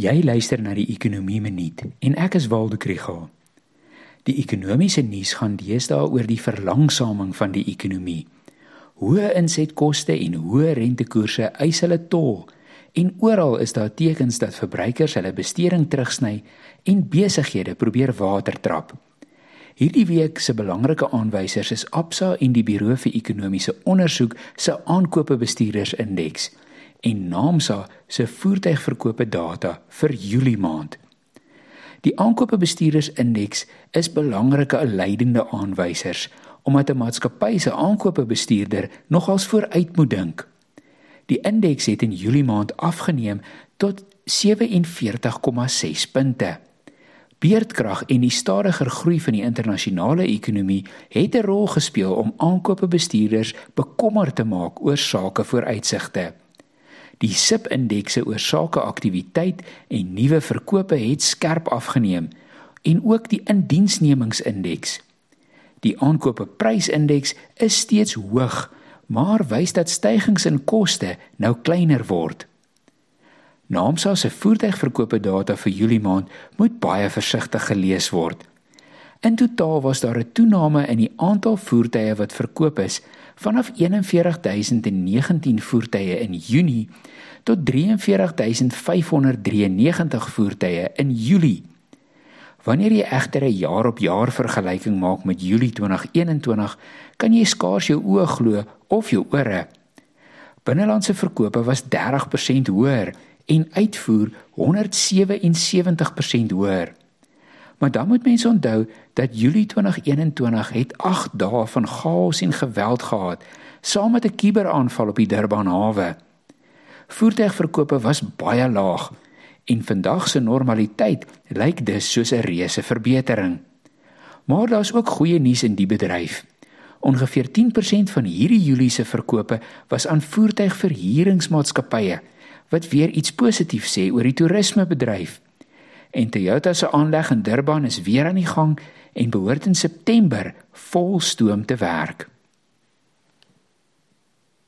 Jy luister na die Ekonomie Minuut en ek is Waldo Krügel. Die ekonomiese nuus gaan deesdae oor die verlangsaming van die ekonomie. Hoë insetkoste en hoë rentekoerse eis hulle tol en oral is daar tekens dat verbruikers hulle besteding terugsny en besighede probeer watertrap. Hierdie week se belangrike aanwysers is Absa en die Buro vir Ekonomiese Onderzoek se aankope bestuurdersindeks en Naamsa se voertuigverkope data vir Julie maand. Die aankope bestuurdersindeks is belangrike leidende aanwysers omdat 'n maatskappy se aankope bestuurder nogals vooruit moet dink. Die indeks het in Julie maand afgeneem tot 47,6 punte. Beerdkrag en die stadiger groei van die internasionale ekonomie het 'n rol gespeel om aankope bestuurders bekommerd te maak oor sake vooruitsigte. Die SIP-indekse oor sakeaktiwiteit en nuwe verkope het skerp afgeneem en ook die indiensnemingsindeks. Die aankopeprysindeks is steeds hoog, maar wys dat stygings in koste nou kleiner word. Naamsa se voertuigverkope data vir Julie maand moet baie versigtig gelees word. In totaal was daar 'n toename in die aantal voertuie wat verkoop is vanaf 41019 voertuie in Junie tot 43593 voertuie in Julie. Wanneer jy egter 'n jaar op jaar vergelyking maak met Julie 2021, kan jy skaars jou oë glo of jou ore. Binnelandse verkope was 30% hoër en uitvoer 177% hoër. Maar dan moet mense onthou dat Julie 2021 het 8 dae van chaos en geweld gehad, saam met 'n kuberaanval op die Durban hawe. Voertuigverkope was baie laag en vandag se normaliteit lyk dus soos 'n reuse verbetering. Maar daar's ook goeie nuus in die bedryf. Ongeveer 10% van hierdie Julie se verkope was aan voertuigverhuuringsmaatskappye wat weer iets positiefs sê oor die toerismebedryf en Toyota se aanleg in Durban is weer aan die gang en behoort in September vol stoom te werk.